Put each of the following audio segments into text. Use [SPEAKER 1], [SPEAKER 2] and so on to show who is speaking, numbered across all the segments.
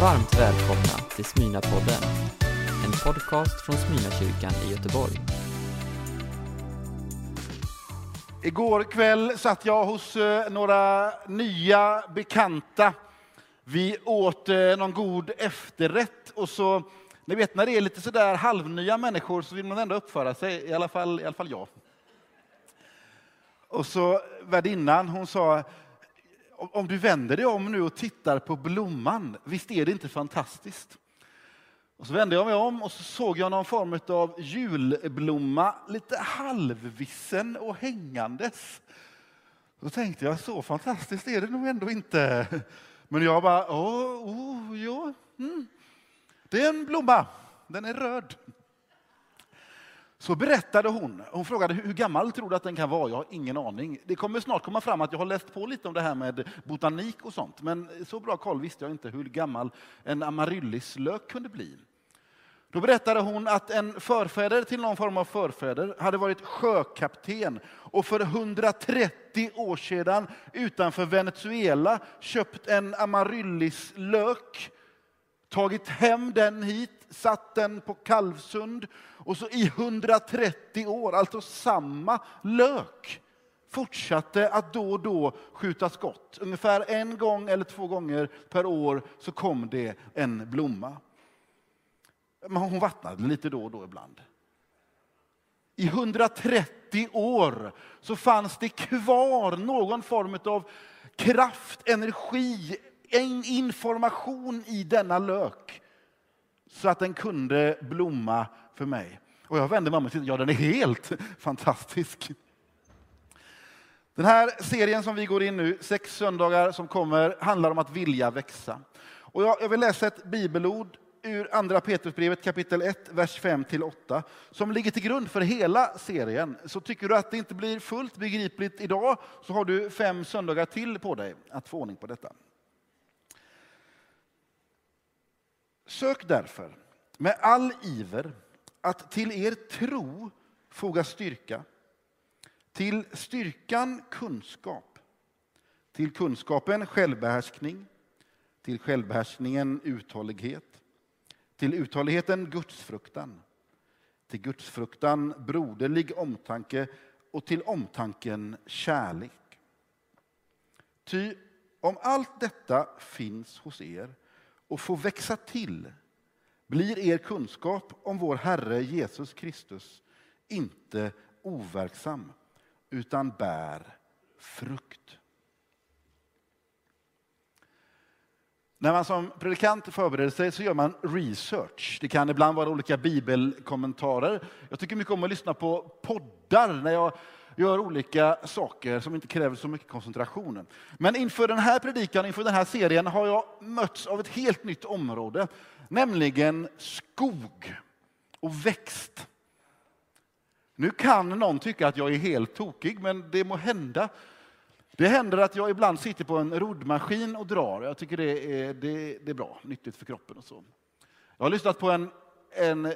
[SPEAKER 1] Varmt välkomna till Smyna-podden, en podcast från Smyna-kyrkan i Göteborg.
[SPEAKER 2] Igår kväll satt jag hos eh, några nya bekanta. Vi åt eh, någon god efterrätt och så, ni vet när det är lite sådär halvnya människor så vill man ändå uppföra sig, i alla fall, i alla fall jag. Och så värdinnan, hon sa, om du vänder dig om nu och tittar på blomman, visst är det inte fantastiskt? Och så vände jag mig om och så såg jag någon form av julblomma, lite halvvissen och hängandes. Då tänkte jag, så fantastiskt är det nog ändå inte. Men jag bara, åh, oh, jo, mm. det är en blomma, den är röd. Så berättade hon, hon frågade hur gammal tror du att den kan vara? Jag har ingen aning. Det kommer snart komma fram att jag har läst på lite om det här med botanik och sånt. Men så bra koll visste jag inte hur gammal en amaryllislök kunde bli. Då berättade hon att en förfäder till någon form av förfäder hade varit sjökapten och för 130 år sedan utanför Venezuela köpt en amaryllislök tagit hem den hit, satt den på Kalvsund och så i 130 år, alltså samma lök, fortsatte att då och då skjuta skott. Ungefär en gång eller två gånger per år så kom det en blomma. Men hon vattnade lite då och då ibland. I 130 år så fanns det kvar någon form av kraft, energi, en information i denna lök så att den kunde blomma för mig. Och jag vände mig om och tittade, ja den är helt fantastisk. Den här serien som vi går in nu, sex söndagar som kommer, handlar om att vilja växa. Och jag, jag vill läsa ett bibelord ur Andra Petrusbrevet kapitel 1, vers 5-8, som ligger till grund för hela serien. Så tycker du att det inte blir fullt begripligt idag, så har du fem söndagar till på dig att få ordning på detta. Sök därför med all iver att till er tro foga styrka, till styrkan kunskap, till kunskapen självbehärskning, till självbehärskningen uthållighet, till uthålligheten gudsfruktan, till gudsfruktan broderlig omtanke och till omtanken kärlek. Ty om allt detta finns hos er och får växa till blir er kunskap om vår Herre Jesus Kristus inte overksam utan bär frukt. När man som predikant förbereder sig så gör man research. Det kan ibland vara olika bibelkommentarer. Jag tycker mycket om att lyssna på poddar när jag gör olika saker som inte kräver så mycket koncentration. Men inför den här predikan, inför den här serien har jag mötts av ett helt nytt område, nämligen skog och växt. Nu kan någon tycka att jag är helt tokig, men det må hända. Det händer att jag ibland sitter på en roddmaskin och drar. Jag tycker det är, det, det är bra, nyttigt för kroppen och så. Jag har lyssnat på en, en,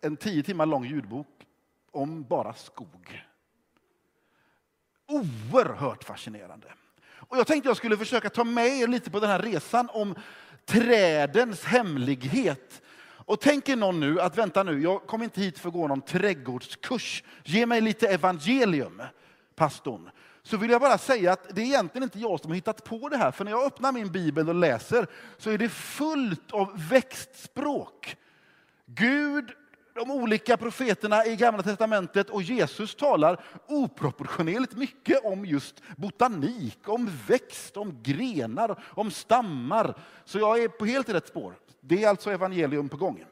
[SPEAKER 2] en tio timmar lång ljudbok om bara skog oerhört fascinerande. Och jag tänkte jag skulle försöka ta med er lite på den här resan om trädens hemlighet. Och tänker någon nu att vänta nu, jag kom inte hit för att gå någon trädgårdskurs. Ge mig lite evangelium, pastorn. Så vill jag bara säga att det är egentligen inte jag som har hittat på det här. För när jag öppnar min bibel och läser så är det fullt av växtspråk. Gud de olika profeterna i Gamla testamentet och Jesus talar oproportionerligt mycket om just botanik, om växt, om grenar, om stammar. Så jag är på helt rätt spår. Det är alltså evangelium på gång.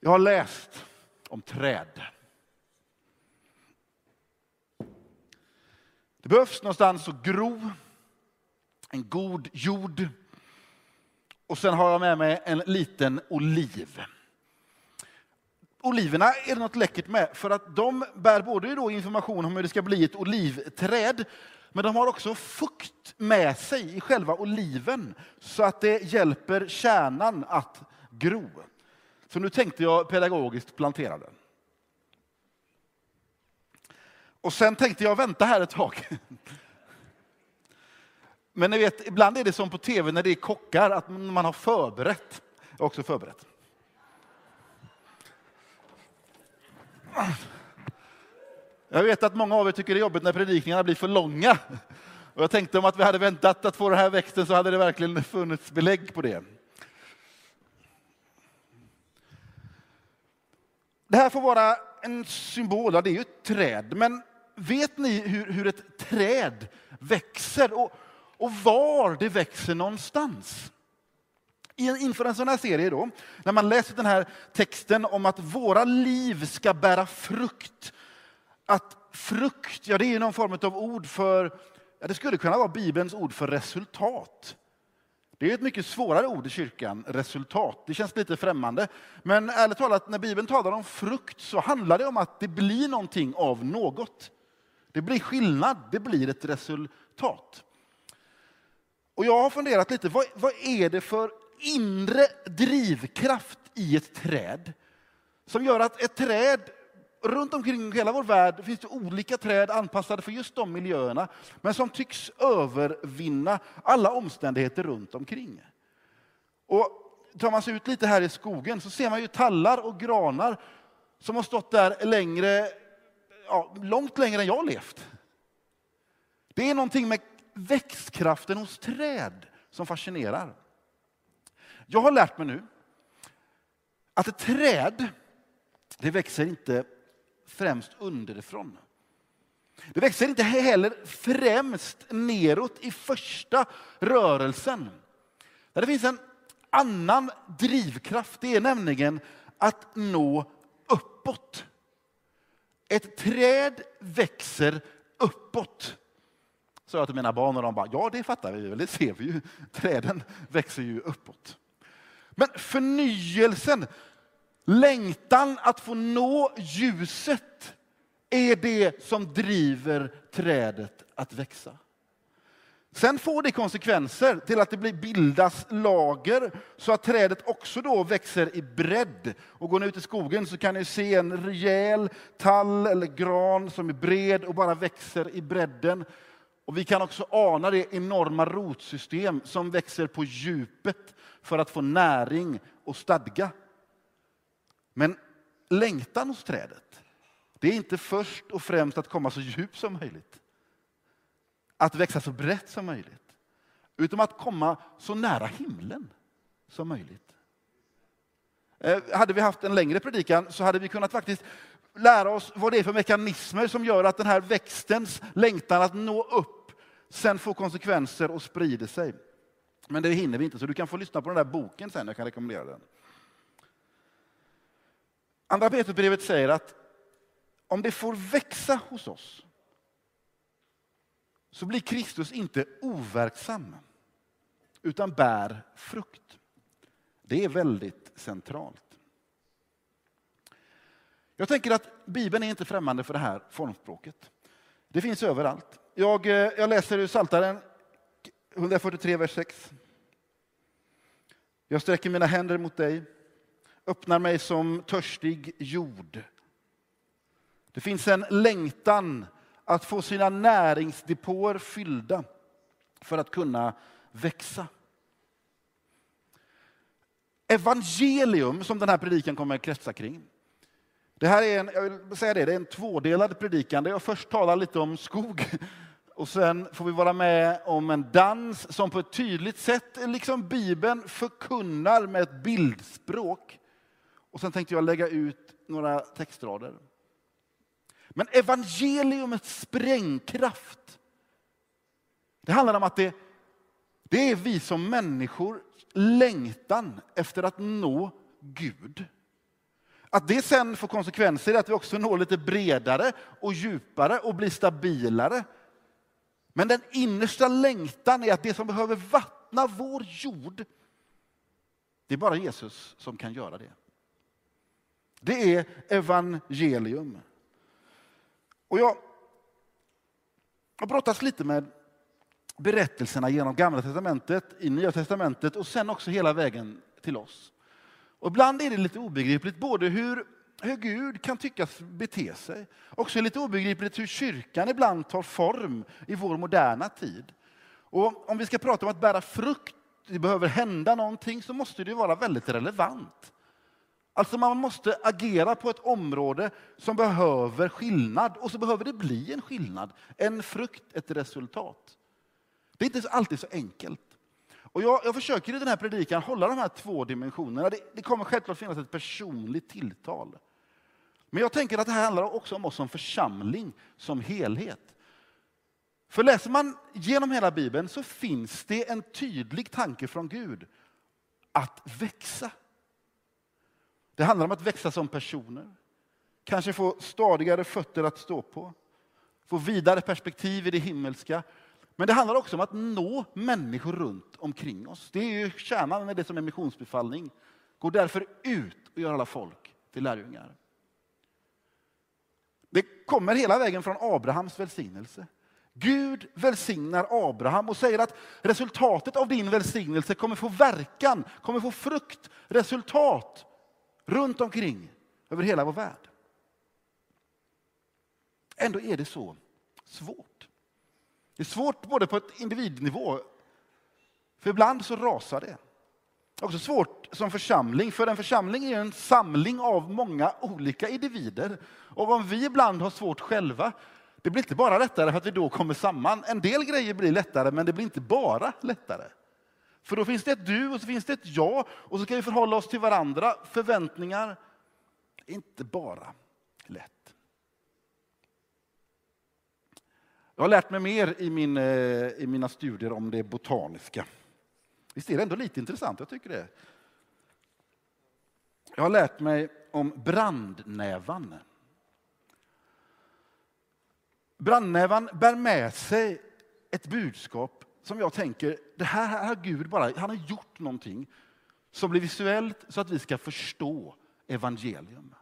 [SPEAKER 2] Jag har läst om träd. Det behövs någonstans att gro, en god jord och sen har jag med mig en liten oliv. Oliverna är det något läckert med, för att de bär både då information om hur det ska bli ett olivträd, men de har också fukt med sig i själva oliven, så att det hjälper kärnan att gro. Så nu tänkte jag pedagogiskt plantera den. Och sen tänkte jag vänta här ett tag. Men ni vet, ibland är det som på tv när det är kockar, att man har förberett. Jag har också förberett. Jag vet att många av er tycker det är jobbigt när predikningarna blir för långa. Och jag tänkte om att vi hade väntat att få den här växten så hade det verkligen funnits belägg på det. Det här får vara en symbol, ja, det är ju ett träd. Men vet ni hur, hur ett träd växer och, och var det växer någonstans? Inför en sån här serie då, när man läser den här texten om att våra liv ska bära frukt. Att frukt, ja det är någon form av ord för, ja det skulle kunna vara Bibelns ord för resultat. Det är ett mycket svårare ord i kyrkan, resultat. Det känns lite främmande. Men ärligt talat, när Bibeln talar om frukt så handlar det om att det blir någonting av något. Det blir skillnad, det blir ett resultat. Och jag har funderat lite, vad, vad är det för inre drivkraft i ett träd som gör att ett träd runt omkring hela vår värld finns det olika träd anpassade för just de miljöerna, men som tycks övervinna alla omständigheter runt omkring. Och tar man sig ut lite här i skogen så ser man ju tallar och granar som har stått där längre, ja, långt längre än jag levt. Det är någonting med växtkraften hos träd som fascinerar. Jag har lärt mig nu att ett träd, det växer inte främst underifrån. Det växer inte heller främst neråt i första rörelsen. det finns en annan drivkraft. Det är nämligen att nå uppåt. Ett träd växer uppåt. Sa jag till mina barn och de bara, ja det fattar vi väl, det ser vi ju. Träden växer ju uppåt. Men förnyelsen, längtan att få nå ljuset är det som driver trädet att växa. Sen får det konsekvenser till att det bildas lager så att trädet också då växer i bredd. Och går ni ut i skogen så kan ni se en rejäl tall eller gran som är bred och bara växer i bredden. Och vi kan också ana det enorma rotsystem som växer på djupet för att få näring och stadga. Men längtan hos trädet, det är inte först och främst att komma så djupt som möjligt. Att växa så brett som möjligt. Utan att komma så nära himlen som möjligt. Eh, hade vi haft en längre predikan så hade vi kunnat faktiskt lära oss vad det är för mekanismer som gör att den här växtens längtan att nå upp sen får konsekvenser och sprider sig. Men det hinner vi inte, så du kan få lyssna på den där boken sen. Jag kan rekommendera den. Andra Petrusbrevet säger att om det får växa hos oss så blir Kristus inte overksam utan bär frukt. Det är väldigt centralt. Jag tänker att Bibeln är inte främmande för det här formspråket. Det finns överallt. Jag, eh, jag läser ur Psaltaren 143, vers 6. Jag sträcker mina händer mot dig, öppnar mig som törstig jord. Det finns en längtan att få sina näringsdepåer fyllda för att kunna växa. Evangelium, som den här predikan kommer att kretsa kring. Det här är en, jag vill säga det, det är en tvådelad predikan där jag först talar lite om skog och sen får vi vara med om en dans som på ett tydligt sätt, liksom Bibeln, förkunnar med ett bildspråk. Och sen tänkte jag lägga ut några textrader. Men evangeliumets sprängkraft, det handlar om att det, det är vi som människor längtan efter att nå Gud. Att det sen får konsekvenser är att vi också når lite bredare och djupare och blir stabilare men den innersta längtan är att det som behöver vattna vår jord, det är bara Jesus som kan göra det. Det är evangelium. Och jag har brottats lite med berättelserna genom Gamla testamentet, i Nya testamentet och sen också hela vägen till oss. Och ibland är det lite obegripligt både hur hur Gud kan tyckas bete sig. Också lite obegripligt hur kyrkan ibland tar form i vår moderna tid. Och om vi ska prata om att bära frukt, det behöver hända någonting, så måste det vara väldigt relevant. Alltså man måste agera på ett område som behöver skillnad och så behöver det bli en skillnad. En frukt, ett resultat. Det är inte alltid så enkelt. Och jag, jag försöker i den här predikan hålla de här två dimensionerna. Det, det kommer självklart finnas ett personligt tilltal. Men jag tänker att det här handlar också om oss som församling, som helhet. För läser man genom hela Bibeln så finns det en tydlig tanke från Gud att växa. Det handlar om att växa som personer, kanske få stadigare fötter att stå på, få vidare perspektiv i det himmelska. Men det handlar också om att nå människor runt omkring oss. Det är ju kärnan med det som är missionsbefallning. Gå därför ut och gör alla folk till lärjungar. Det kommer hela vägen från Abrahams välsignelse. Gud välsignar Abraham och säger att resultatet av din välsignelse kommer få verkan, kommer få frukt, resultat runt omkring över hela vår värld. Ändå är det så svårt. Det är svårt både på ett individnivå, för ibland så rasar det. Också svårt som församling, för en församling är en samling av många olika individer. Och om vi ibland har svårt själva, det blir inte bara lättare för att vi då kommer samman. En del grejer blir lättare, men det blir inte bara lättare. För då finns det ett du och så finns det ett jag och så ska vi förhålla oss till varandra. Förväntningar, är inte bara lätt. Jag har lärt mig mer i, min, eh, i mina studier om det botaniska. Visst är det ändå lite intressant? Jag tycker det. Jag har lärt mig om brandnävan. Brandnävan bär med sig ett budskap som jag tänker, det här har Gud bara, han har gjort någonting som blir visuellt så att vi ska förstå evangelium.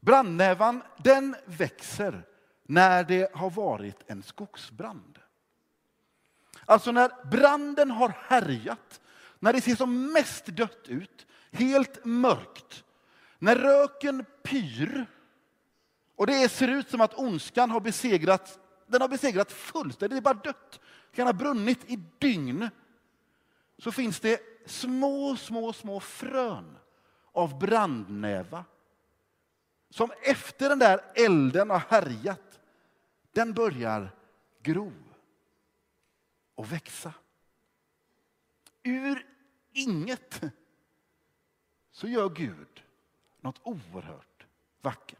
[SPEAKER 2] Brandnävan, den växer när det har varit en skogsbrand. Alltså när branden har härjat, när det ser som mest dött ut, helt mörkt, när röken pyr och det ser ut som att ondskan har besegrat, den har besegrat fullständigt, det är bara dött. Det kan ha brunnit i dygn. Så finns det små, små, små frön av brandnäva som efter den där elden har härjat, den börjar gro och växa. Ur inget så gör Gud något oerhört vackert.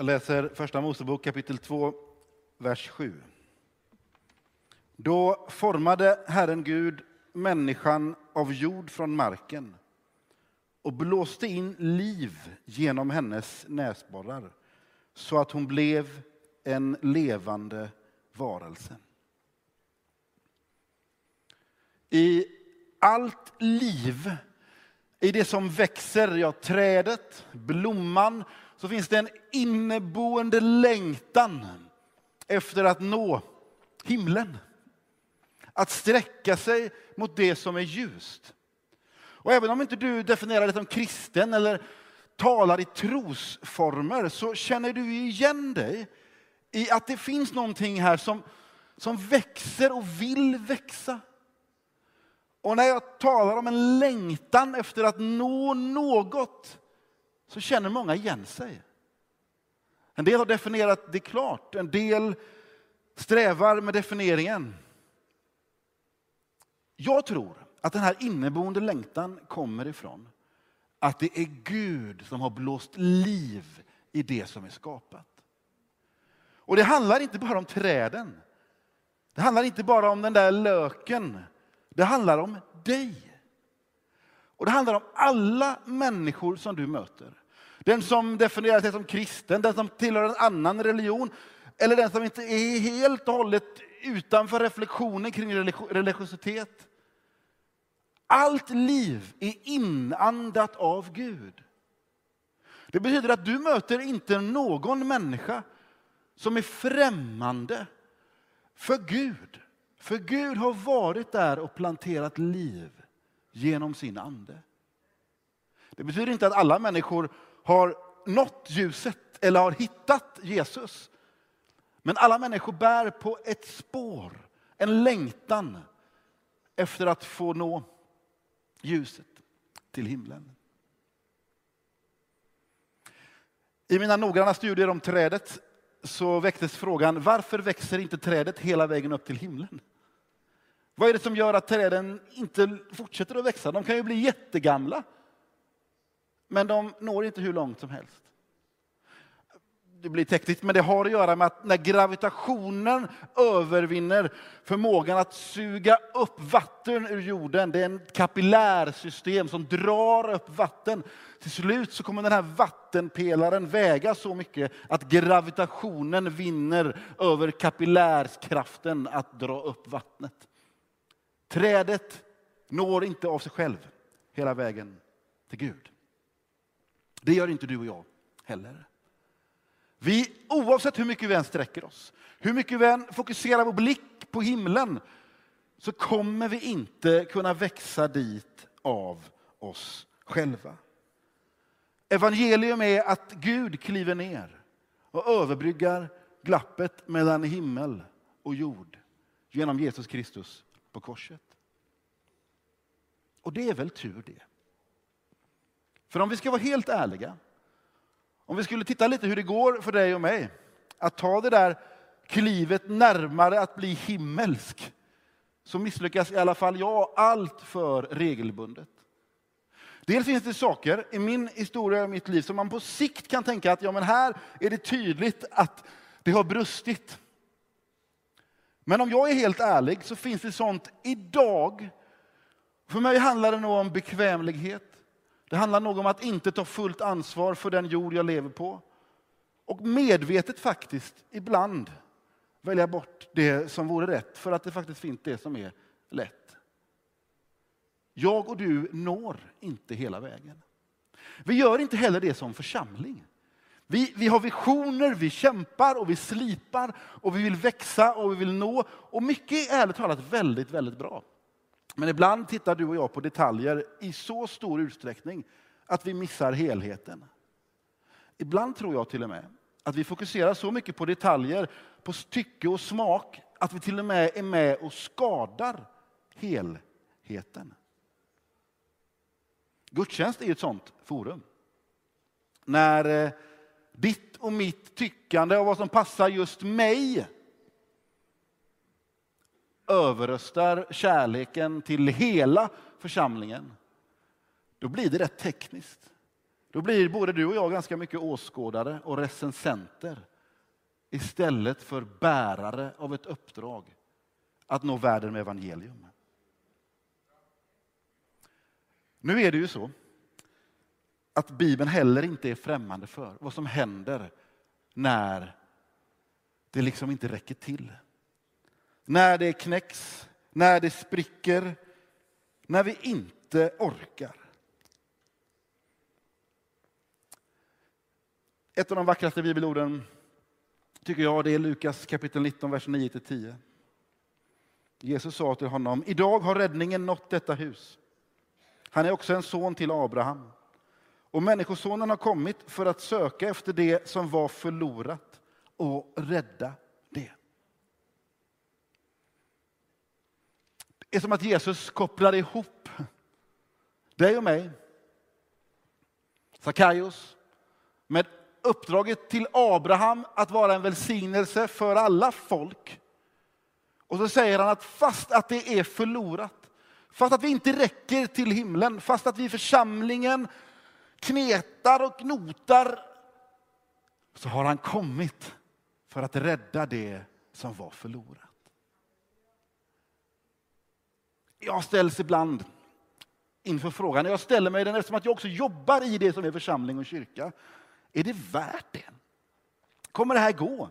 [SPEAKER 2] Jag läser Första Mosebok kapitel 2, vers 7. Då formade Herren Gud människan av jord från marken och blåste in liv genom hennes näsborrar så att hon blev en levande varelse. I allt liv, i det som växer, ja, trädet, blomman, så finns det en inneboende längtan efter att nå himlen. Att sträcka sig mot det som är ljust. Och även om inte du definierar dig som kristen eller talar i trosformer så känner du igen dig i att det finns någonting här som, som växer och vill växa. Och när jag talar om en längtan efter att nå något så känner många igen sig. En del har definierat det klart, en del strävar med definieringen. Jag tror att den här inneboende längtan kommer ifrån att det är Gud som har blåst liv i det som är skapat. Och det handlar inte bara om träden. Det handlar inte bara om den där löken. Det handlar om dig. Och det handlar om alla människor som du möter. Den som definierar sig som kristen, den som tillhör en annan religion eller den som inte är helt och hållet utanför reflektionen kring religiositet. Allt liv är inandat av Gud. Det betyder att du möter inte någon människa som är främmande för Gud. För Gud har varit där och planterat liv genom sin ande. Det betyder inte att alla människor har nått ljuset eller har hittat Jesus. Men alla människor bär på ett spår, en längtan efter att få nå ljuset till himlen. I mina noggranna studier om trädet så väcktes frågan varför växer inte trädet hela vägen upp till himlen? Vad är det som gör att träden inte fortsätter att växa? De kan ju bli jättegamla. Men de når inte hur långt som helst det blir tekniskt, men det har att göra med att när gravitationen övervinner förmågan att suga upp vatten ur jorden, det är ett kapillärsystem som drar upp vatten. Till slut så kommer den här vattenpelaren väga så mycket att gravitationen vinner över kapillärskraften att dra upp vattnet. Trädet når inte av sig själv hela vägen till Gud. Det gör inte du och jag heller. Vi, oavsett hur mycket vi än sträcker oss, hur mycket vi än fokuserar vår blick på himlen, så kommer vi inte kunna växa dit av oss själva. Evangelium är att Gud kliver ner och överbryggar glappet mellan himmel och jord genom Jesus Kristus på korset. Och det är väl tur det. För om vi ska vara helt ärliga om vi skulle titta lite hur det går för dig och mig att ta det där klivet närmare att bli himmelsk så misslyckas i alla fall jag allt för regelbundet. Dels finns det saker i min historia och mitt liv som man på sikt kan tänka att ja, men här är det tydligt att det har brustit. Men om jag är helt ärlig så finns det sånt idag. För mig handlar det nog om bekvämlighet. Det handlar nog om att inte ta fullt ansvar för den jord jag lever på. Och medvetet faktiskt, ibland, välja bort det som vore rätt för att det faktiskt finns det som är lätt. Jag och du når inte hela vägen. Vi gör inte heller det som församling. Vi, vi har visioner, vi kämpar och vi slipar och vi vill växa och vi vill nå. Och mycket är ärligt talat väldigt, väldigt bra. Men ibland tittar du och jag på detaljer i så stor utsträckning att vi missar helheten. Ibland tror jag till och med att vi fokuserar så mycket på detaljer, på tycke och smak, att vi till och med är med och skadar helheten. Gudstjänst är ett sånt forum. När eh, ditt och mitt tyckande av vad som passar just mig överröstar kärleken till hela församlingen, då blir det rätt tekniskt. Då blir både du och jag ganska mycket åskådare och recensenter istället för bärare av ett uppdrag att nå världen med evangelium. Nu är det ju så att Bibeln heller inte är främmande för vad som händer när det liksom inte räcker till. När det knäcks, när det spricker, när vi inte orkar. Ett av de vackraste bibelorden tycker jag det är Lukas kapitel 19, vers 9-10. Jesus sa till honom, idag har räddningen nått detta hus. Han är också en son till Abraham. Och Människosonen har kommit för att söka efter det som var förlorat och rädda det. Det är som att Jesus kopplar ihop dig och mig, Sackaios, med uppdraget till Abraham att vara en välsignelse för alla folk. Och så säger han att fast att det är förlorat, fast att vi inte räcker till himlen, fast att vi i församlingen knetar och notar, så har han kommit för att rädda det som var förlorat. Jag ställs ibland inför frågan, jag ställer mig den eftersom att jag också jobbar i det som är församling och kyrka. Är det värt det? Kommer det här gå?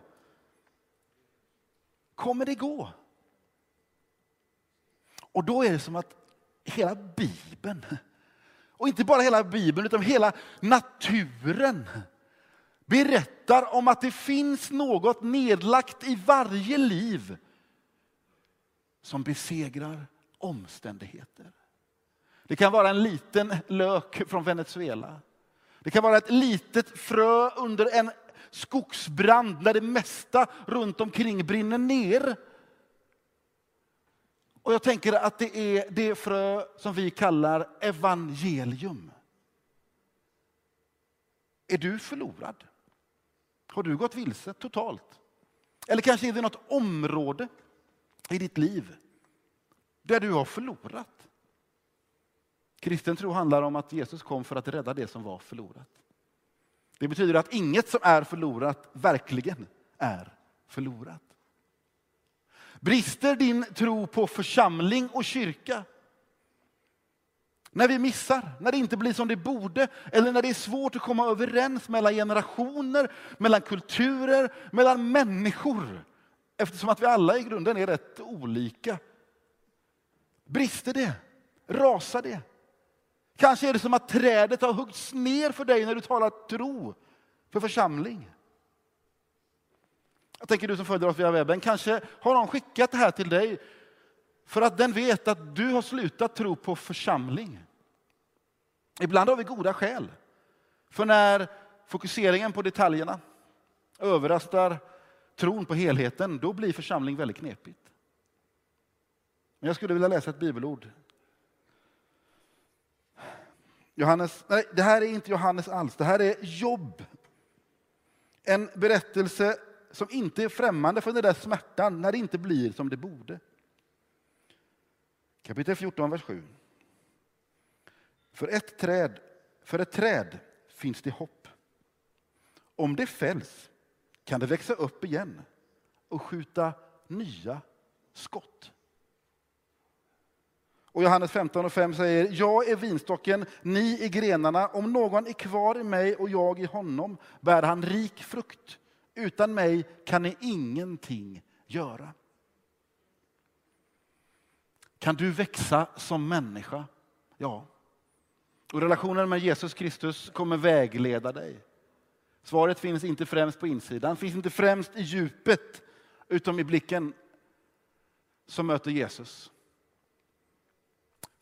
[SPEAKER 2] Kommer det gå? Och då är det som att hela Bibeln, och inte bara hela Bibeln utan hela naturen berättar om att det finns något nedlagt i varje liv som besegrar omständigheter. Det kan vara en liten lök från Venezuela. Det kan vara ett litet frö under en skogsbrand där det mesta runt omkring brinner ner. Och jag tänker att det är det frö som vi kallar evangelium. Är du förlorad? Har du gått vilse totalt? Eller kanske är det något område i ditt liv där du har förlorat? Kristen tro handlar om att Jesus kom för att rädda det som var förlorat. Det betyder att inget som är förlorat verkligen är förlorat. Brister din tro på församling och kyrka? När vi missar, när det inte blir som det borde eller när det är svårt att komma överens mellan generationer, mellan kulturer, mellan människor eftersom att vi alla i grunden är rätt olika. Brister det? Rasar det? Kanske är det som att trädet har huggits ner för dig när du talar tro för församling. Jag tänker du som följer oss via webben, kanske har någon skickat det här till dig för att den vet att du har slutat tro på församling. Ibland har vi goda skäl. För när fokuseringen på detaljerna överrastar tron på helheten, då blir församling väldigt knepigt. Men jag skulle vilja läsa ett bibelord Johannes, nej, det här är inte Johannes alls, det här är Jobb. En berättelse som inte är främmande för den där smärtan när det inte blir som det borde. Kapitel 14, vers 7. För ett träd, för ett träd finns det hopp. Om det fälls kan det växa upp igen och skjuta nya skott. Och Johannes 15 och 5 säger, jag är vinstocken, ni är grenarna. Om någon är kvar i mig och jag i honom bär han rik frukt. Utan mig kan ni ingenting göra. Kan du växa som människa? Ja. Och relationen med Jesus Kristus kommer vägleda dig. Svaret finns inte främst på insidan, finns inte främst i djupet, utom i blicken som möter Jesus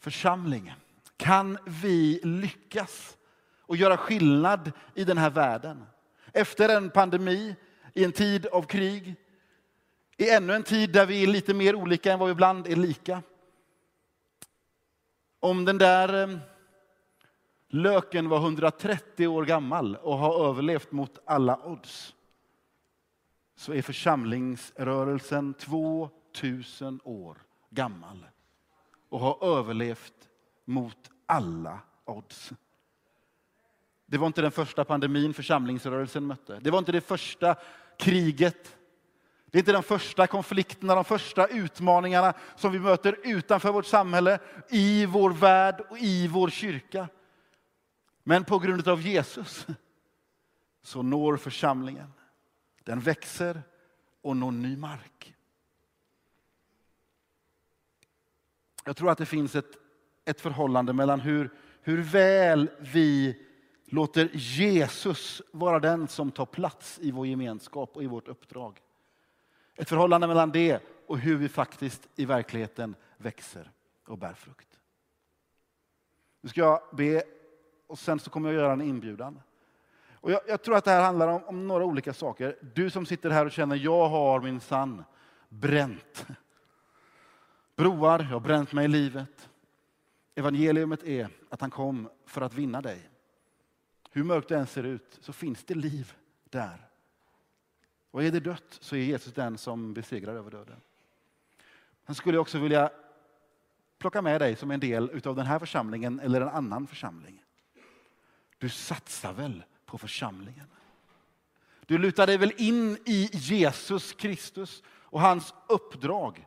[SPEAKER 2] Församling, Kan vi lyckas och göra skillnad i den här världen? Efter en pandemi, i en tid av krig, i ännu en tid där vi är lite mer olika än vad vi ibland är lika. Om den där eh, löken var 130 år gammal och har överlevt mot alla odds så är församlingsrörelsen 2000 år gammal och har överlevt mot alla odds. Det var inte den första pandemin församlingsrörelsen mötte. Det var inte det första kriget. Det är inte de första konflikterna, de första utmaningarna som vi möter utanför vårt samhälle, i vår värld och i vår kyrka. Men på grund av Jesus så når församlingen. Den växer och når ny mark. Jag tror att det finns ett, ett förhållande mellan hur, hur väl vi låter Jesus vara den som tar plats i vår gemenskap och i vårt uppdrag. Ett förhållande mellan det och hur vi faktiskt i verkligheten växer och bär frukt. Nu ska jag be och sen så kommer jag göra en inbjudan. Och jag, jag tror att det här handlar om, om, några olika saker. Du som sitter här och känner, jag har min sann bränt. Broar, jag har bränt mig i livet. Evangeliumet är att han kom för att vinna dig. Hur mörkt det än ser ut så finns det liv där. Och är det dött så är Jesus den som besegrar över döden. Han skulle också vilja plocka med dig som en del av den här församlingen eller en annan församling. Du satsar väl på församlingen? Du lutar dig väl in i Jesus Kristus och hans uppdrag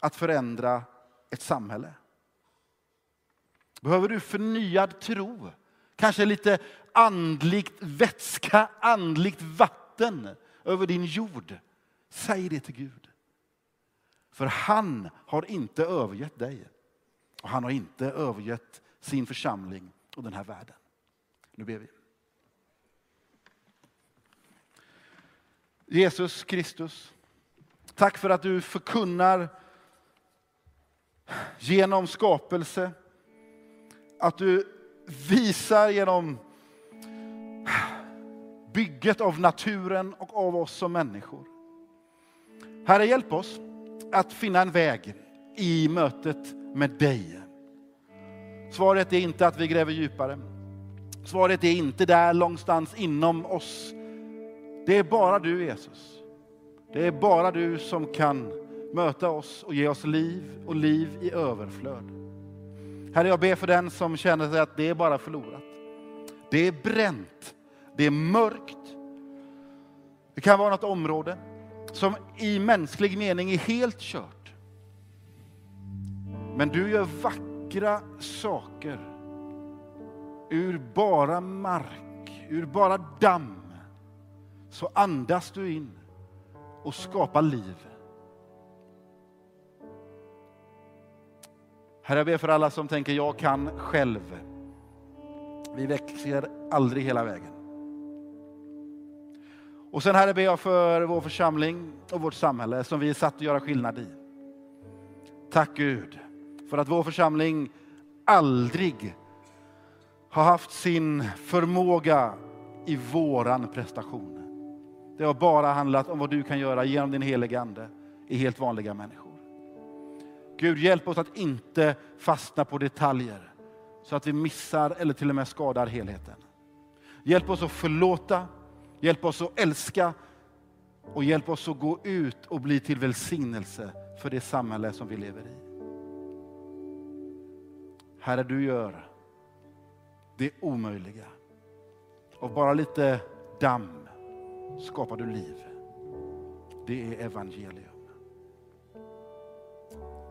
[SPEAKER 2] att förändra ett samhälle? Behöver du förnyad tro? Kanske lite andligt vätska, andligt vatten över din jord. Säg det till Gud. För han har inte övergett dig. Och han har inte övergett sin församling och den här världen. Nu ber vi. Jesus Kristus, tack för att du förkunnar genom skapelse, att du visar genom bygget av naturen och av oss som människor. Herre, hjälp oss att finna en väg i mötet med dig. Svaret är inte att vi gräver djupare. Svaret är inte där någonstans inom oss. Det är bara du Jesus. Det är bara du som kan möta oss och ge oss liv och liv i överflöd. Herre, jag ber för den som känner sig att det är bara förlorat. Det är bränt. Det är mörkt. Det kan vara något område som i mänsklig mening är helt kört. Men du gör vackra saker ur bara mark, ur bara damm. Så andas du in och skapar liv. Herre, jag ber för alla som tänker jag kan själv. Vi växer aldrig hela vägen. Och sen Herre ber jag för vår församling och vårt samhälle som vi är satt att göra skillnad i. Tack Gud för att vår församling aldrig har haft sin förmåga i våran prestation. Det har bara handlat om vad du kan göra genom din heliga Ande i helt vanliga människor. Gud, hjälp oss att inte fastna på detaljer så att vi missar eller till och med skadar helheten. Hjälp oss att förlåta, hjälp oss att älska och hjälp oss att gå ut och bli till välsignelse för det samhälle som vi lever i. Herre, du gör det omöjliga. Av bara lite damm skapar du liv. Det är evangelium.